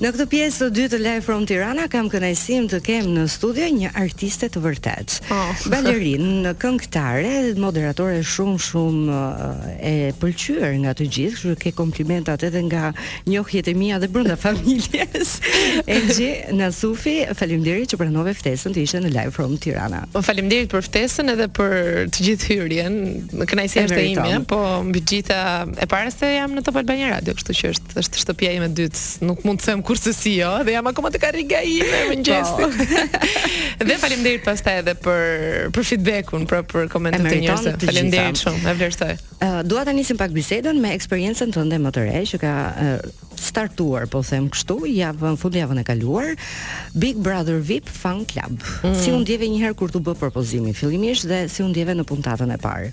Në këtë pjesë të dytë të Live from Tirana kam kënaqësinë të kem në studio një artiste të vërtetë. Balerinë, këngëtare, moderatore shumë shumë e pëlqyer nga të gjithë, kështu që ke komplimentat edhe nga njohjet e mia dhe brenda familjes. Enxhi Nasufi, faleminderit që pranove ftesën të ishe në Live from Tirana. Po faleminderit për ftesën edhe për të gjithë hyrjen. Kënaqësia është e imja, po mbi të gjitha hera e parë se jam në Top Albania Radio, kështu që është është shtëpia ime e dytë, nuk mund të them kurrsesi jo, dhe jam akoma te karrigia ime më ngjesti. Po. dhe faleminderit pastaj edhe për për feedbackun, pra për komentet e njerëzve. Faleminderit shumë, e vlerësoj. Uh, dua ta nisim pak bisedën me eksperiencën tënde më të re që ka uh, startuar, po them kështu, javën fundjavën e kaluar, Big Brother VIP Fan Club. Mm. Si u ndjeve një herë kur t'u bë propozimi fillimisht dhe si u ndjeve në puntatën e parë?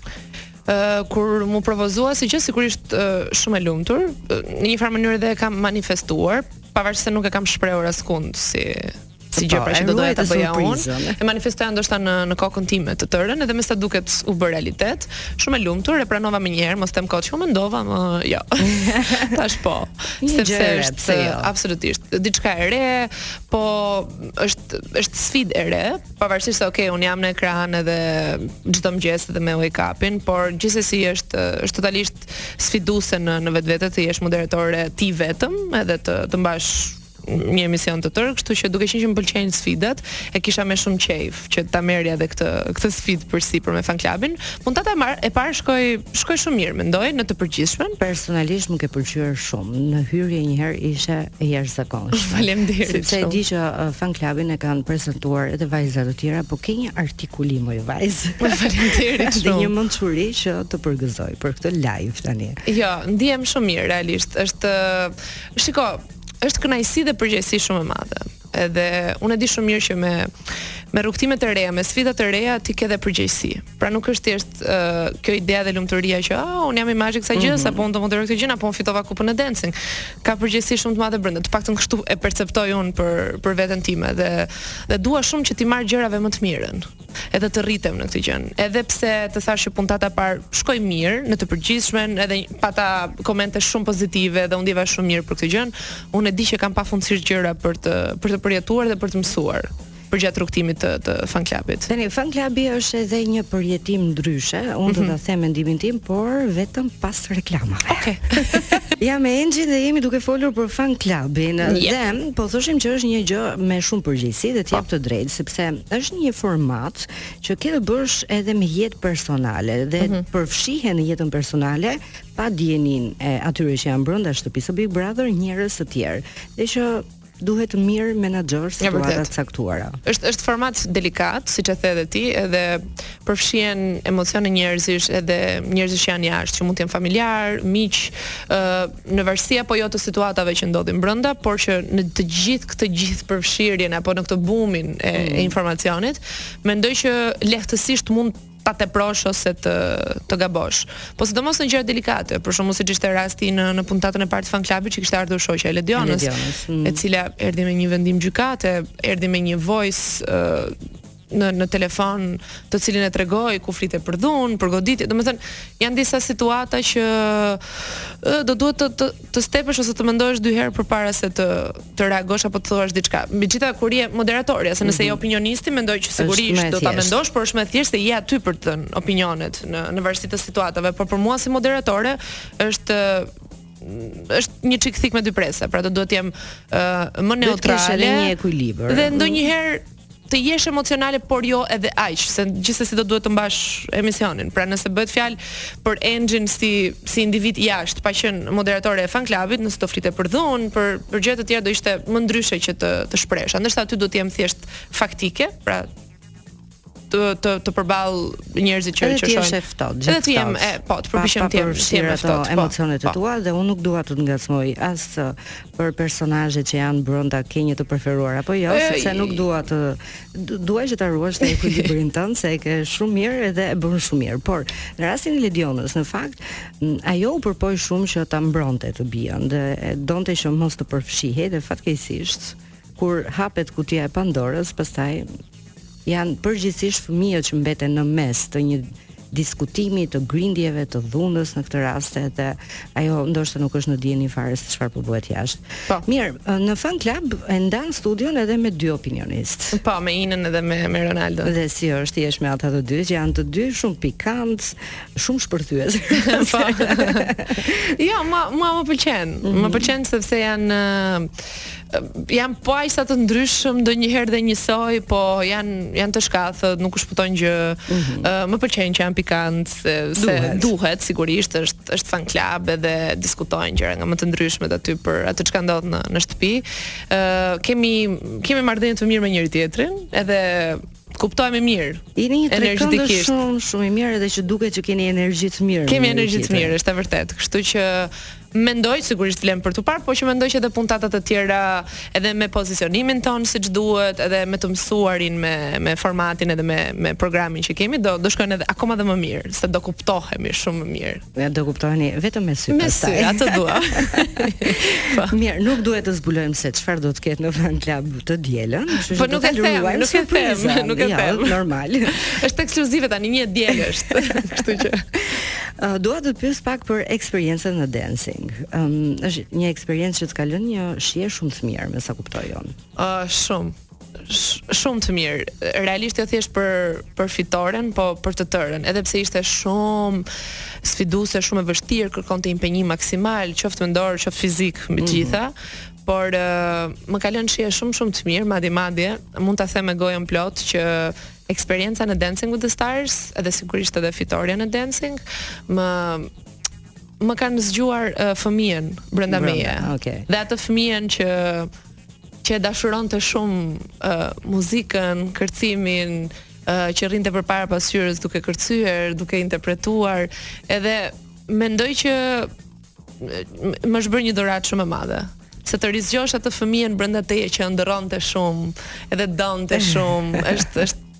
kur m'u propozua si gjë sigurisht shumë e lumtur, në një farë mënyrë dhe e kam manifestuar, pavarësisht se nuk e kam shprehur askund si si gjë po, pra që do doja ta bëja unë. E manifestoja ndoshta në në kokën time të tërën, edhe me sa duket u bë realitet. Shumë e lumtur, e pranova menjëherë, mos them kot që u mendova, më jo. Tash po. Sepse është jo. absolutisht diçka e re, po është është sfidë e re, Pavarësisht se okay, unë jam në ekran edhe çdo mëngjes edhe me wake up-in, por gjithsesi është është totalisht sfiduese në në vetvete të jesh moderatore ti vetëm, edhe të të mbash një emision të tërë, kështu që duke qenë që më pëlqejnë sfidat, e kisha me shumë qejf që ta merrja edhe këtë këtë sfidë përsipër me fan clubin, Puntata e marë e parë shkoi shkoi shumë mirë, mendoj në të përgjithshmen. Personalisht më ke pëlqyer shumë. Në hyrje njëherë ishe e jashtëzakonshme. Faleminderit. Sepse e di që uh, fan klubin e kanë prezantuar edhe vajza të tjera, por ke një artikulim moj vajzë. Po, faleminderit shumë. Dhe një mençuri që të përgëzoj për këtë live tani. Jo, ndihem shumë mirë realisht. Është uh, shiko, është kënaqësi dhe përgjegjësi shumë e madhe. Edhe unë e di shumë mirë që me me rrugëtime të reja, me sfida të reja ti ke dhe përgjegjësi. Pra nuk është thjesht uh, kjo ideja dhe lumturia që ah, oh, unë jam imazhi i kësaj gjëje, mm -hmm. apo unë do moderoj këtë gjë, apo unë fitova kupën e dancing. Ka përgjegjësi shumë të madhe brenda. Të paktën kështu e perceptoj unë për për veten time dhe dhe dua shumë që t'i marr gjërave më të mirën. edhe të rritem në këtë gjë. Edhe pse të thashë që puntata e parë shkoi mirë në të përgjithshmen, edhe pata komente shumë pozitive dhe u ndjeva shumë mirë për këtë gjë. Unë e di që kam pafundësisht gjëra për të për të përjetuar dhe për të mësuar përgjatë rrugëtimit të të fan klubit. Tani fan klubi është edhe një përjetim ndryshe, unë mm -hmm. do mhm. ta them mendimin tim, por vetëm pas reklamave. Okej. Okay. Jam me Enxhin dhe jemi duke folur për fan klubin. Yep. Dhe po thoshim që është një gjë me shumë përgjegjësi dhe të jap po. të drejtë sepse Është një format që ke të bësh edhe me jetë personale dhe mm -hmm. përfshihen në jetën personale pa dijenin e atyre që janë brenda shtëpisë së Big Brother njerëz të tjerë. Dhe që duhet të mirëmenaxhosh situata të caktuara. Është është format delikat, siç e the edhe ti, edhe përfshihen emocione njerëzish, edhe njerëzish që janë jashtë, që mund të jenë familjarë, miq, ë uh, në varësi apo jo të situatave që ndodhin brenda, por që në të gjithë këtë gjithëpërfshirjen apo në këtë bumin e, mm. e informacionit, mendoj që lehtësisht mund ta teprosh ose të të gabosh. Po sidomos në gjëra delikate, për shembull siç ishte rasti në në puntatën e parë të fan klubit që kishte ardhur shoqja e Ledionës, mm. e cila erdhi me një vendim gjykate, erdhi me një voice uh, në në telefon të cilin e tregoi ku flitet për dhunë, për goditje, domethënë janë disa situata që ë, do duhet të të, të stepesh ose të mendosh dy herë përpara se të të reagosh apo të thuash diçka. Megjithatë kur je moderatorja, se nëse je mhm. opinionisti, mendoj që sigurisht do ta mendosh, por është më e thjeshtë se je aty për të dhënë opinionet në në varësi të situatave, por për mua si moderatore është është një çik thikë me dy presa, pra do duhet të jem uh, më neutrale. Dhe të kesh edhe një ekuilibër. Dhe ndonjëherë të jesh emocionale por jo edhe aq se gjithsesi do duhet të mbash emisionin. Pra nëse bëhet fjalë për Enxhin si si individ jashtë, pa qenë moderatore e fan klubit, nëse do flitej për dhunë, për për gjëra të tjera do ishte më ndryshe që të të shprehesha. Ndërsa aty duhet të jem thjesht faktike, pra të të të përball njerëzit që që shohin. Edhe ftohtë, gjithë ftohtë. Edhe jam, e, po, të përpiqem të jem të jem ftohtë. Po. Emocionet e tua dhe unë nuk dua të të ngacmoj as për personazhet që janë brenda ke një të preferuar apo jo, Ej. sepse nuk dua të dua që ta ruash atë ekuilibrin tënd se e ke shumë mirë edhe e bën shumë mirë. Por në rastin e Ledionës, në fakt, ajo u përpoq shumë që ta mbronte të bijën dhe donte që mos të përfshihej dhe fatkeqësisht kur hapet kutia e Pandorës, pastaj Janë përgjithësisht fëmijët që mbeten në mes të një diskutimi të grindjeve të dhunës në këtë rast edhe ajo ndoshta nuk është në dijeni fare se çfarë po bëhet jashtë. Po. Mirë, në fan club e ndan studion edhe me dy opinionistë. Po, me Inën edhe me me Ronaldon. Dhe si është të jesh me ata të dy që janë të dy shumë pikantë, shumë shpërthyes. po. jo, mua mua më pëlqen. Mm -hmm. Më mhm. pëlqen sepse janë Janë po aq sa të ndryshëm, ndonjëherë dhe njësoj, po janë janë të shkathët, nuk u shpëton gjë. Mm -hmm. uh, më pëlqen që janë pikantë, se, se duhet. sigurisht, është është fan club edhe diskutojnë gjëra nga më të ndryshmet aty për atë çka ndodh në në shtëpi. Ë uh, kemi kemi marrëdhënie të mirë me njëri-tjetrin, edhe Kuptohemi mirë. Jeni një trekëndësh shumë shumë i mirë edhe që duket që keni energji të mirë. Kemi energji të mirë, është e vërtetë. Kështu që mendoj sigurisht vlen për t'u parë, por që mendoj që edhe puntata të tjera edhe me pozicionimin tonë siç duhet, edhe me të mësuarin me me formatin edhe me me programin që kemi do do shkojnë edhe akoma dhe më mirë, se do kuptohemi shumë më mirë. Ne do kuptoheni vetëm me sy. Me sy, atë dua. Po. Mirë, nuk duhet të zbulojmë se çfarë do të ketë në Fan Club të dielën, kështu që po nuk e them, nuk e them, nuk e them. Normal. Është ekskluzive tani një diel është. Kështu që uh, dua të pyes pak për eksperiencën në dancing. Ëm um, është një eksperiencë që të ka lënë një shije shumë të mirë, me sa kuptoj unë. Ë uh, shumë. shumë të mirë. Realisht jo thjesht për për fitoren, po për të tërën, edhe pse ishte shumë sfiduese, shumë e vështirë, kërkonte impenjim maksimal, qoftë mendor, qoftë fizik, me të mhm. gjitha. Mm -hmm por uh, më ka lënë shije shumë shumë të mirë, madje madje mund ta them me gojën plot që eksperienca në Dancing with the Stars dhe sigurisht edhe fitorja në Dancing më më kanë zgjuar uh, fëmijën brenda meje. Okej. Okay. Dhe atë fëmijën që që e dashuronte shumë uh, muzikën, kërcimin, uh, që rrinte përpara pasqyrës duke kërcyer, duke interpretuar, edhe mendoj që më është bërë një dhuratë shumë e madhe se të rizgjosh atë fëmijën brenda teje që ëndërronte shumë, edhe donte shumë, është është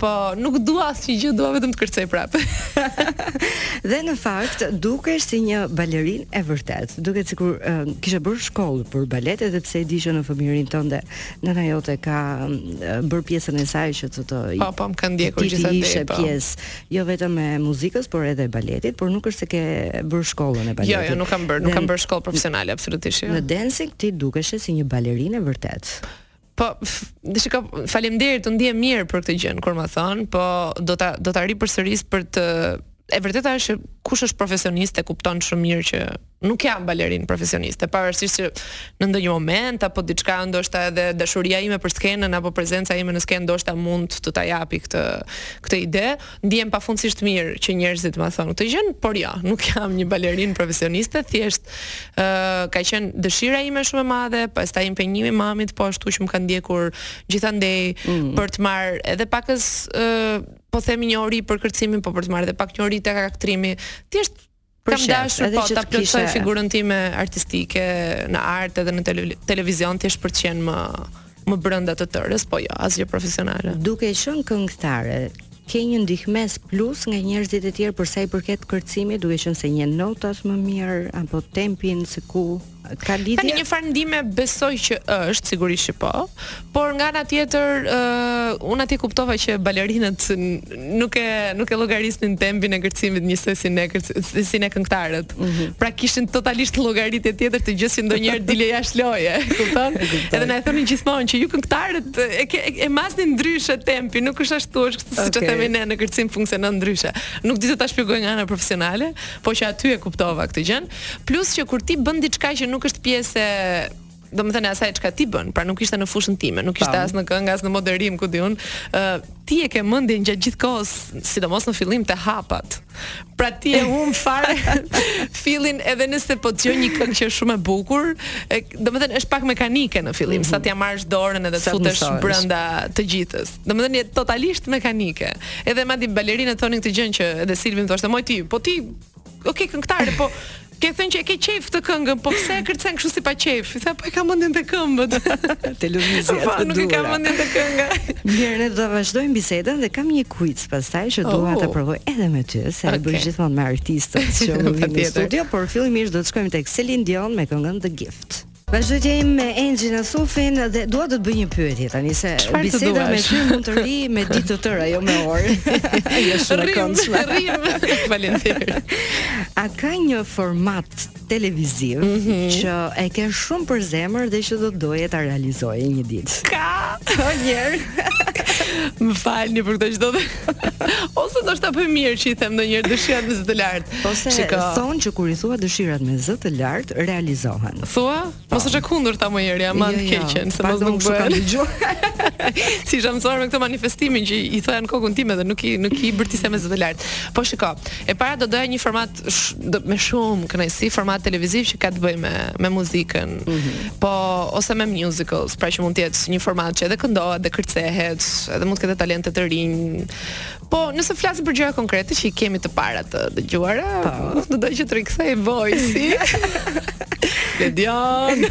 Po, nuk dua asnjë gjë, dua vetëm të kërcej prapë. dhe në fakt dukesh si një balerinë e vërtetë. Duket sikur uh, kishe bërë shkollë për balet edhe pse e di që në fëmijërinë tënde nëna jote ka uh, bërë pjesën e saj që të të Po, po, më ka ndjekur gjithandej. Ishe po. pjesë jo vetëm e muzikës, por edhe e baletit, por nuk është se ke bërë shkollën e baletit. Jo, jo, nuk kam bërë, nuk kam bërë shkollë profesionale absolutisht. Jo. Në dancing ti dukeshe si një balerinë e vërtetë. Po, shiko, faleminderit, ndihem mirë për këtë gjë, kur më thonë, po do ta do ta ripërsëris por e vërteta është që kush është profesionist e kupton shumë mirë që nuk jam balerinë profesioniste, pavarësisht se në ndonjë moment apo diçka ndoshta edhe dashuria ime për skenën apo prezenca ime në skenë ndoshta mund të ta japë këtë këtë ide, Ndihem pafundësisht mirë që njerëzit ma thonë këtë gjën, por jo, nuk jam një balerinë profesioniste, thjesht ë uh, ka qenë dëshira ime shumë e madhe, pastaj impenjimi i mamit po ashtu që më ka ndjekur gjithandej mm. për të marrë edhe pakës ë uh, po themi njohuri për kërcimin, po për të marrë edhe pak njohuri tek aktrimi. Thjesht Kam dashur ta plotësoj figurën time artistike në art edhe në tele, televizion thjesht për të qenë më më brenda të tërës, po jo, asgjë profesionale. Duke qenë këngëtare, ke një ndihmesë plus nga njerëzit e tjerë për sa i përket kërcimit, duke qenë se njen notat më mirë apo tempin se ku Ka lidhje? Tani një farë ndihme besoj që është, sigurisht që po, por nga ana tjetër, uh, unë aty e kuptova që balerinët nuk e nuk e llogarisnin tempin e kërcimit njësoj si ne si ne këngëtarët. Mm -hmm. Pra kishin totalisht llogaritje tjetër të gjësë ndonjëherë dilje jashtë loje, kupton? Edhe na e thonin gjithmonë që ju këngëtarët e ke, e, e masni ndryshe tempin, nuk është ashtu është kështu okay. siç e themi ne në kërcim funksionon ndryshe. Nuk di si ta shpjegoj nga ana profesionale, Po që aty e kuptova këtë gjën. Plus që kur ti bën diçka që nuk është pjesë e domethënë asaj çka ti bën, pra nuk ishte në fushën time, nuk ishte as në këngë, as në moderim ku di unë, ë uh, ti e ke mendjen gjatë gjithë kohës, sidomos në fillim te hapat. Pra ti e humb fare fillin edhe nëse po dëgjoj një këngë që është shumë e bukur, domethënë është pak mekanike në fillim, mm -hmm. sa mhm. t'ia marrësh dorën edhe të futesh brenda të gjithit. Domethënë je totalisht mekanike. Edhe madje balerinët thonin këtë gjën që edhe Silvi më thoshte, "Moj ti, po ti, ok, këngëtare, po Ke thënë që e ke qejf këtë këngën, po pse e kërcen kështu si pa qejf? I thashë po e kam mendjen te këmbët. te lëvizja te duart. Po nuk e kam mendjen te kënga. Mirë, ne do të vazhdojmë bisedën dhe kam një quiz pastaj që dua oh. ta provoj edhe me ty, se okay. e bëj gjithmonë me artistët që më vijnë në studio, por fillimisht do të shkojmë tek Celine Dion me këngën The Gift. Vazhdoj të jem me Enxhi Nasufin dhe dua të të bëj një pyetje tani se biseda me ty mund të rrijë me ditë të tëra, jo me orë. Ajo është e këndshme. Rrim. Faleminderit. A ka një format televiziv mm -hmm. që e ke shumë për zemër dhe që do të doje ta realizoje një ditë? Ka. O njeri. Më falni për këtë çdo Ose ndoshta për mirë që i them ndonjëherë dëshirat me zë të lartë. Ose Shiko. thonë që kur i thua dëshirat me zë të lartë, realizohen. Thua? Po. Mos është e kundërta more njeri, aman jo, jo, keqen, se mos nuk bëhen. se jam mësuar me këtë manifestimin që i thosha në kokën time dhe nuk i nuk i bërtisja me zë të lartë. Po shiko, e para do doja një format sh, me shumë kënaqësi format televiziv që ka të bëjë me me muzikën. Mm -hmm. Po ose me musicals, pra që mund të jetë një format që edhe këndohet edhe kërcehet, edhe mund të ketë talente të rinj. Po nëse flasim për gjëra konkrete që i kemi të para të dëgjuara, po. do të doja që të rikthehej Voice-i. Ledion.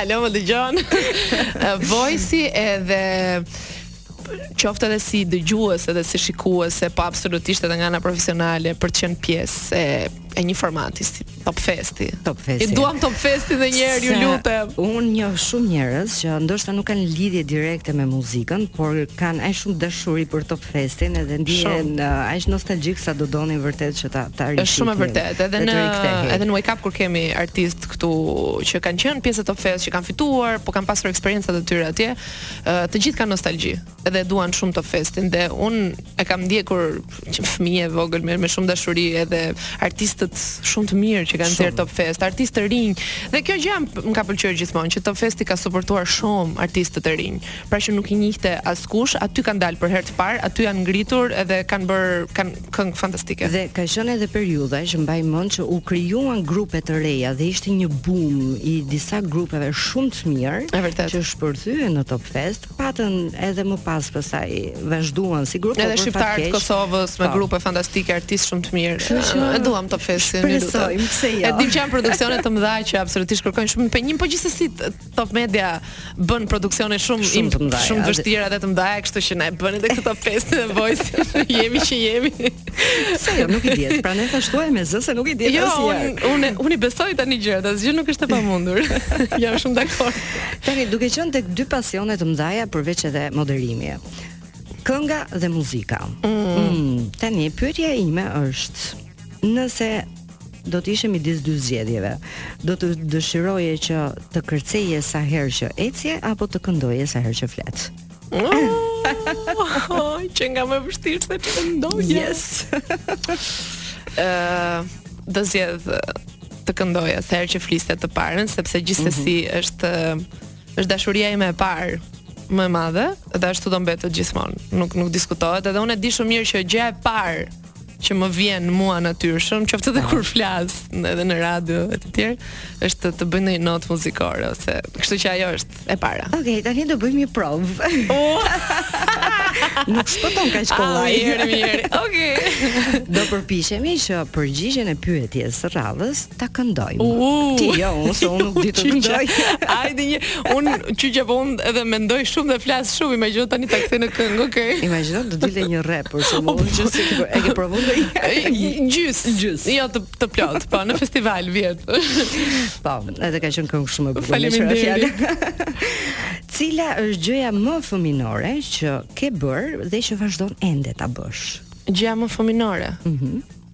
Alo, më dëgjon. Voice-i edhe qoftë edhe si dëgjues edhe si shikues e po absolutisht edhe nga ana profesionale për të qenë pjesë e e një formati si Top Festi. Top Festi. E duam Top Festi dhe një herë ju lutem. Unë njoh shumë njerëz që ndoshta nuk kanë lidhje direkte me muzikën, por kanë aq shumë dashuri për Top Festin edhe ndihen uh, aq nostalgjikë sa do donin vërtet që ta ta rishihnin. Është shumë e vërtetë, edhe në edhe në Wake Up kur kemi artistë këtu që kanë qenë pjesë e Top Fest, që kanë fituar, apo kanë pasur eksperienca të tyre atje, të gjithë kanë nostalgji dhe e duan shumë Top Festin dhe unë e kam ndjekur që fëmijë e vogël me, me shumë dashuri edhe artistët shumë të mirë që ka nxjerr Top Fest, artistë të rinj. Dhe kjo gjë më ka pëlqyer gjithmonë që Top Festi ka suportuar shumë artistë të rinj. Pra që nuk i njihte askush, aty kanë dalë për herë të parë, aty janë ngritur edhe kanë bër kanë Këngë fantastike. Dhe ka qenë edhe periudha që mbaj mend që u krijuan grupe të reja dhe ishte një boom i disa grupeve shumë të mirë. E vërtet. Që shpërthyen në Top Fest, patën edhe më pas pastaj vazhduan si grupe. Edhe shqiptarët e Kosovës me po. grupe fantastike, artistë shumë të mirë. Kështu që e duam Top Festin. Shpresojmë pse jo. E dim që janë produksione të mëdha që absolutisht kërkojnë shumë impenjim, po gjithsesi Top Media bën produksione shumë shumë të mëdha, shumë vështira dhe të mëdha, kështu që na e bëni edhe këto pesë në voice. jemi që jemi. Pse jo, nuk i dihet. Pra ne ta shtuaj me zë se nuk i dihet jo, asnjëherë. Jo, unë unë i besoj tani gjërat, asgjë nuk është e pamundur. Jam shumë dakord. Tani duke qenë tek dy pasione të mëdha përveç edhe moderimi. Kënga dhe muzika. Mm. Mm, tani pyetja ime është nëse do të ishe midis dy zgjedhjeve. Do të dëshiroje që të kërceje sa herë që ecje apo të këndoje sa herë që flet. Oh, qenka më vështirë se të këndoje. Yes. Ë, uh, do zgjidhja të këndoja sa herë që flisja të parën, sepse gjithsesi mm -hmm. është Është dashuria ime e parë më e madhe dhe ashtu do mbetet gjithmonë. Nuk nuk diskutohet edhe unë e di shumë mirë që gjëja e parë që më vjen mua natyrshëm, qoftë edhe kur flas, edhe në radio e të tjera, është të, të bëj një notë muzikore ose kështu që ajo është e para. Okej, okay, tani do bëjmë një provë. Oh! Nuk shpëton kaq ah, kollaj. Mirë, mirë. Okej. Okay. Do përpiqemi që përgjigjen e pyetjes së radhës ta këndojmë. Uh, Ti jo, unë se unë nuk di të këndoj. Hajde një, unë qyqja po unë edhe mendoj shumë dhe flas shumë, imagjino tani ta kthej në këngë, okay. Imagjino do dilte një rap për shkakun, po, që sikur e ke provuar ndonjë gjys, gjys. Jo të të plotë, po në festival vjet. po, edhe ka qenë këngë shumë e bukur. Faleminderit. Cila është gjëja më fëminore që ke bër dhe që vazhdon ende ta bësh? Gjëja më fëminore. Mhm. Mm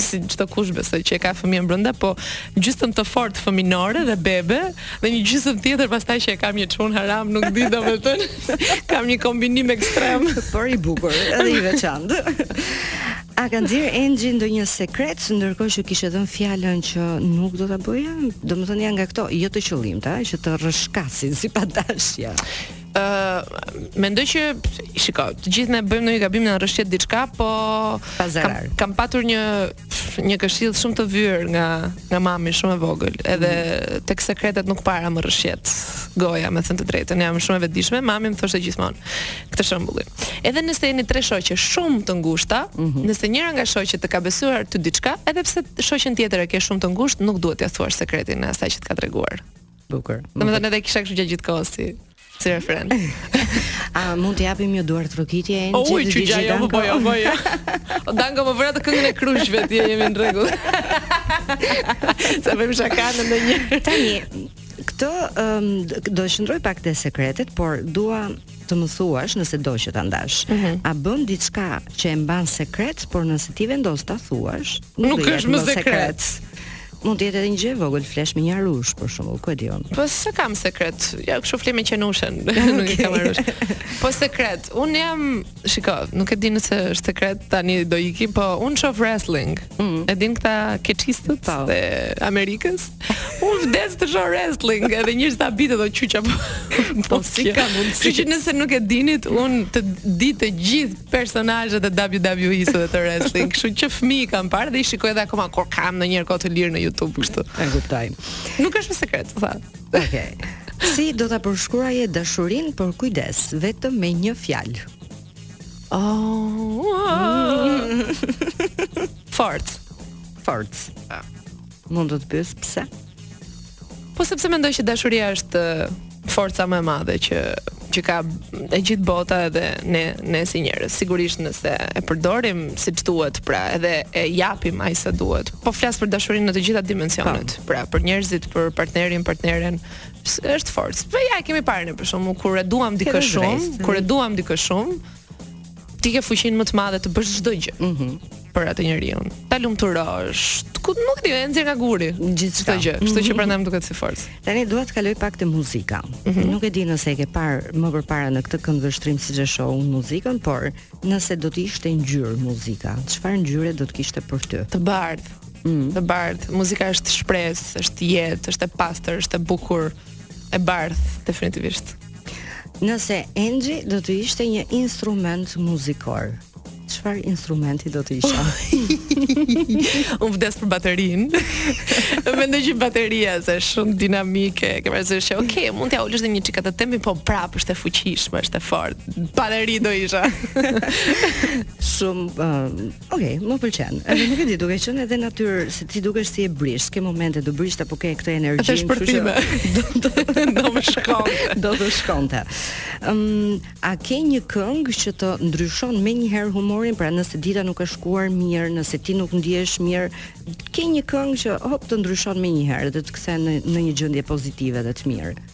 si çdo kush besoj që e ka fëmijën brenda, po gjysëm të fortë fëminore dhe bebe dhe një gjysëm tjetër pastaj që e kam një çun haram, nuk di domethënë. kam një kombinim ekstrem, por i bukur, edhe i veçantë. A ka nxjerr Enxhi ndonjë sekret ndërkohë që kishe dhënë fjalën që nuk do ta bëja? Domethënë janë nga këto, jo të qëllimta, që të rrëshkasin si pa dashje. Ëh, mendoj që shiko, të gjithë ne bëjmë ndonjë gabim na rrëshqet diçka, po kam, kam patur një një këshillë shumë të vyer nga nga mami shumë e vogël. Edhe mm. tek sekretet nuk para më rrëshqet goja, me thënë të drejtën, jam shumë e vetëdijshme, mami më thoshte gjithmonë këtë shembullin. Edhe nëse jeni tre shoqe shumë të ngushta, mm -hmm. nëse njëra nga shoqet të ka besuar ty diçka, edhe pse shoqen tjetër e ke shumë të ngushtë, nuk duhet t'ia thuash sekretin e asaj që të ka treguar. Bukur. Domethënë edhe kisha kështu gjatë gjithë kohës si si refren. A mund të japim një duartrokitje e një çfarë di gjë apo po jo, po jo. O dango më vratë këngën e krushve ti jemi në rregull. Sa bëmë shaka në ndonjë. Tani këtë um, do të qëndroj pak te sekretet, por dua të më thuash nëse do që ta ndash. Mm -hmm. A bën diçka që e mban sekret, por nëse ti vendos ta thuash, nuk, nuk është më sekret. sekret. Mund të jetë edhe një gjë e vogël, flesh me një arush për shembull, ku e di unë. Po s'e kam sekret. Ja kshu fle me qenushën, nuk e kam arush. Po sekret, un jam, shiko, nuk e di nëse është sekret tani do iki, po un shof wrestling. Mm. E din këta keçistët po. e Amerikës. Un vdes të shoh wrestling, edhe njerëzit habiten qyqa. Po, po si ka mundësi? Që nëse nuk e dinit, un t'i di të gjithë personazhet e WWE-së dhe të wrestling, kështu që fëmijë kam parë dhe i shikoj edhe akoma kur kam ndonjëherë kohë të lirë në YouTube kështu. E kuptoj. Nuk është sekret, tha. Okej. Okay. Si do ta përshkruaje dashurinë për këdo vetëm me një fjalë? Oh. Fort. Fort. Ah. Mund të të pyes pse? Po sepse mendoj që dashuria është forca më e madhe që që ka e gjithë bota edhe ne ne si njerëz. Sigurisht nëse e përdorim siç duhet, pra edhe e japim aq sa duhet. Po flas për dashurinë në të gjitha dimensionet. Po. Pra për njerëzit, për partnerin, partneren, është forcë. Po ja e kemi parë ne për shkakun kur e duam dikë shumë, kur e duam dikë shumë, Ti ke fuqinë më të madhe të bësh çdo gjë. Mhm. Mm për atë njeriu. Ta lumturosh. Ku nuk di, e nxjerr nga guri gjithë çdo gjë. Kështu që prandaj më duket si forcë. Tani dua të kaloj pak te muzika. Mm -hmm. Nuk e di nëse e ke parë më përpara në këtë këndvështrim siç e shoh unë muzikën, por nëse do të ishte ngjyrë muzika, çfarë ngjyre do të kishte për ty? Të bardhë. Mm. Të bardhë. Muzika është shpresë, është jetë, është e pastër, është e bukur. e bardh definitivisht. Nëse Enxhi do të ishte një instrument muzikor, çfarë instrumenti do të ishe? Unë vdes për baterin. Mendoj që bateria është shumë dinamike, ke parasysh se ok, mund t'ja ulësh dhe një çikë tempin, po prap është e fuqishme, është e fortë. Bateri do isha. shumë uh, Okej, okay, më pëlqen. Edhe nuk e di, duke qenë edhe natyrë se ti dukesh si e brishtë, ke momente të brishta apo ke këtë energji. Është për ti. Do do do të shkon. Do të shkonte. Ëm, um, a ke një këngë që të ndryshon menjëherë humorin, pra nëse dita nuk ka shkuar mirë, nëse ti nuk ndihesh mirë, ke një këngë që hop të ndryshon menjëherë dhe të kthen në, në një gjendje pozitive dhe të mirë.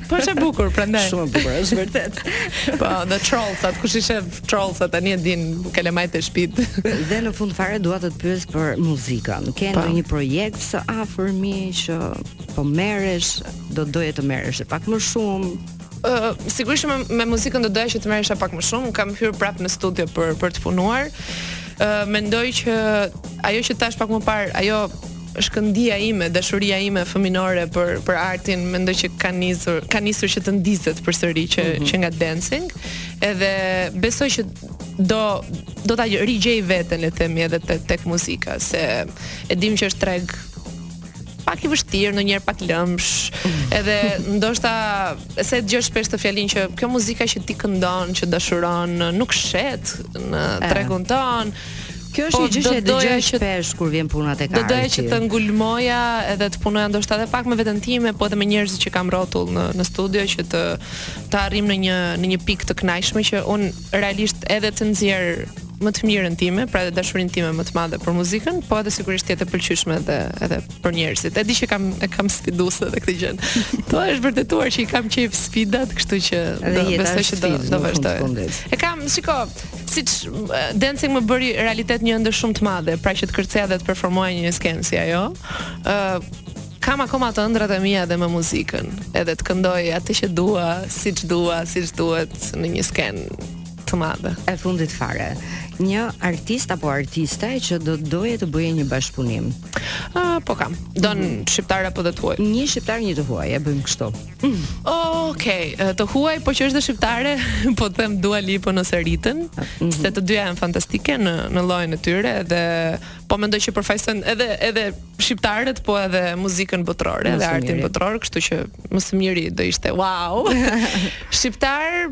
Po është e bukur, prandaj. Shumë e bukur, është vërtet. po, në trollsat, kush i sheh trollsat tani e din kalamajt e shpit. dhe në fund fare dua të të pyes për muzikën. Ke ndonjë projekt së afërmi që po merresh, do doje të merresh pak më shumë? Uh, sigurisht me, me muzikën do doja që të merresha pak më shumë, kam hyrë prapë në studio për për të punuar. Uh, mendoj që ajo që thashë pak më parë, ajo Shkëndija ime, dashuria ime fëminore për për artin mendoj që ka nisur ka nisur që të ndizet përsëri që mm -hmm. që nga dancing. Edhe besoj që do do ta rigjej veten le të themi edhe te, tek muzika se e dim që është treg pak i vështirë, ndonjëherë pak lëmsh. Edhe ndoshta se e dëgjoj shpesh atë fjalinë që kjo muzika që ti këndon, që dashuron, nuk shet në tregun tonë, Kjo është po, një gjë që dëgjoj shpesh kur vjen puna tek arti. Do doja që të ngulmoja edhe të punoja ndoshta edhe pak me veten time, po edhe me njerëzit që kam rrotull në në studio që të të arrijmë në një në një pikë të kënaqshme që unë realisht edhe të nxjerr më të mirën time, pra edhe dashurinë time më të madhe për muzikën, po edhe sigurisht të jetë e pëlqyeshme edhe edhe për njerëzit. E di që kam e kam sfiduese edhe këtë gjë. Po është vërtetuar që i kam qejf sfidat, kështu që do besoj që do do vazhdoj. E kam, shiko, siç dancing më bëri realitet një ëndërr shumë të madhe, pra që të kërceja dhe të performoja në një skenë si ajo. ë kam akoma ato ëndrrat e mia dhe me muzikën, edhe të këndoj atë që dua, siç dua, siç duhet në një skenë të madhe. E fundit fare, një artist apo artiste që do të doje të bëje një bashkëpunim. Ah, po kam. Don mm -hmm. shqiptar apo të huaj? Një shqiptar, një të huaj, e bëjmë kështu. Okej, okay, të huaj po që është dhe shqiptare, po të them Dua Lipën ose Ritën, mm -hmm. se të dyja janë fantastike në në llojin e tyre dhe po mendoj që përfaqësojnë edhe edhe shqiptarët, po edhe muzikën botërore dhe artin botëror, kështu që më së miri do ishte wow. Shqiptar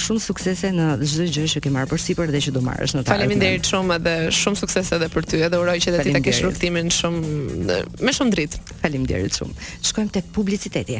Shumë suksese në çdo gjë që ke marrë përsipër dhe që do marrësh në të ardhmen. Faleminderit shumë edhe shumë suksese edhe për ty. Edhe uroj që edhe ti ta kesh rrugëtimin shumë me shumë dritë. Faleminderit shumë. Shkojmë tek publiciteti.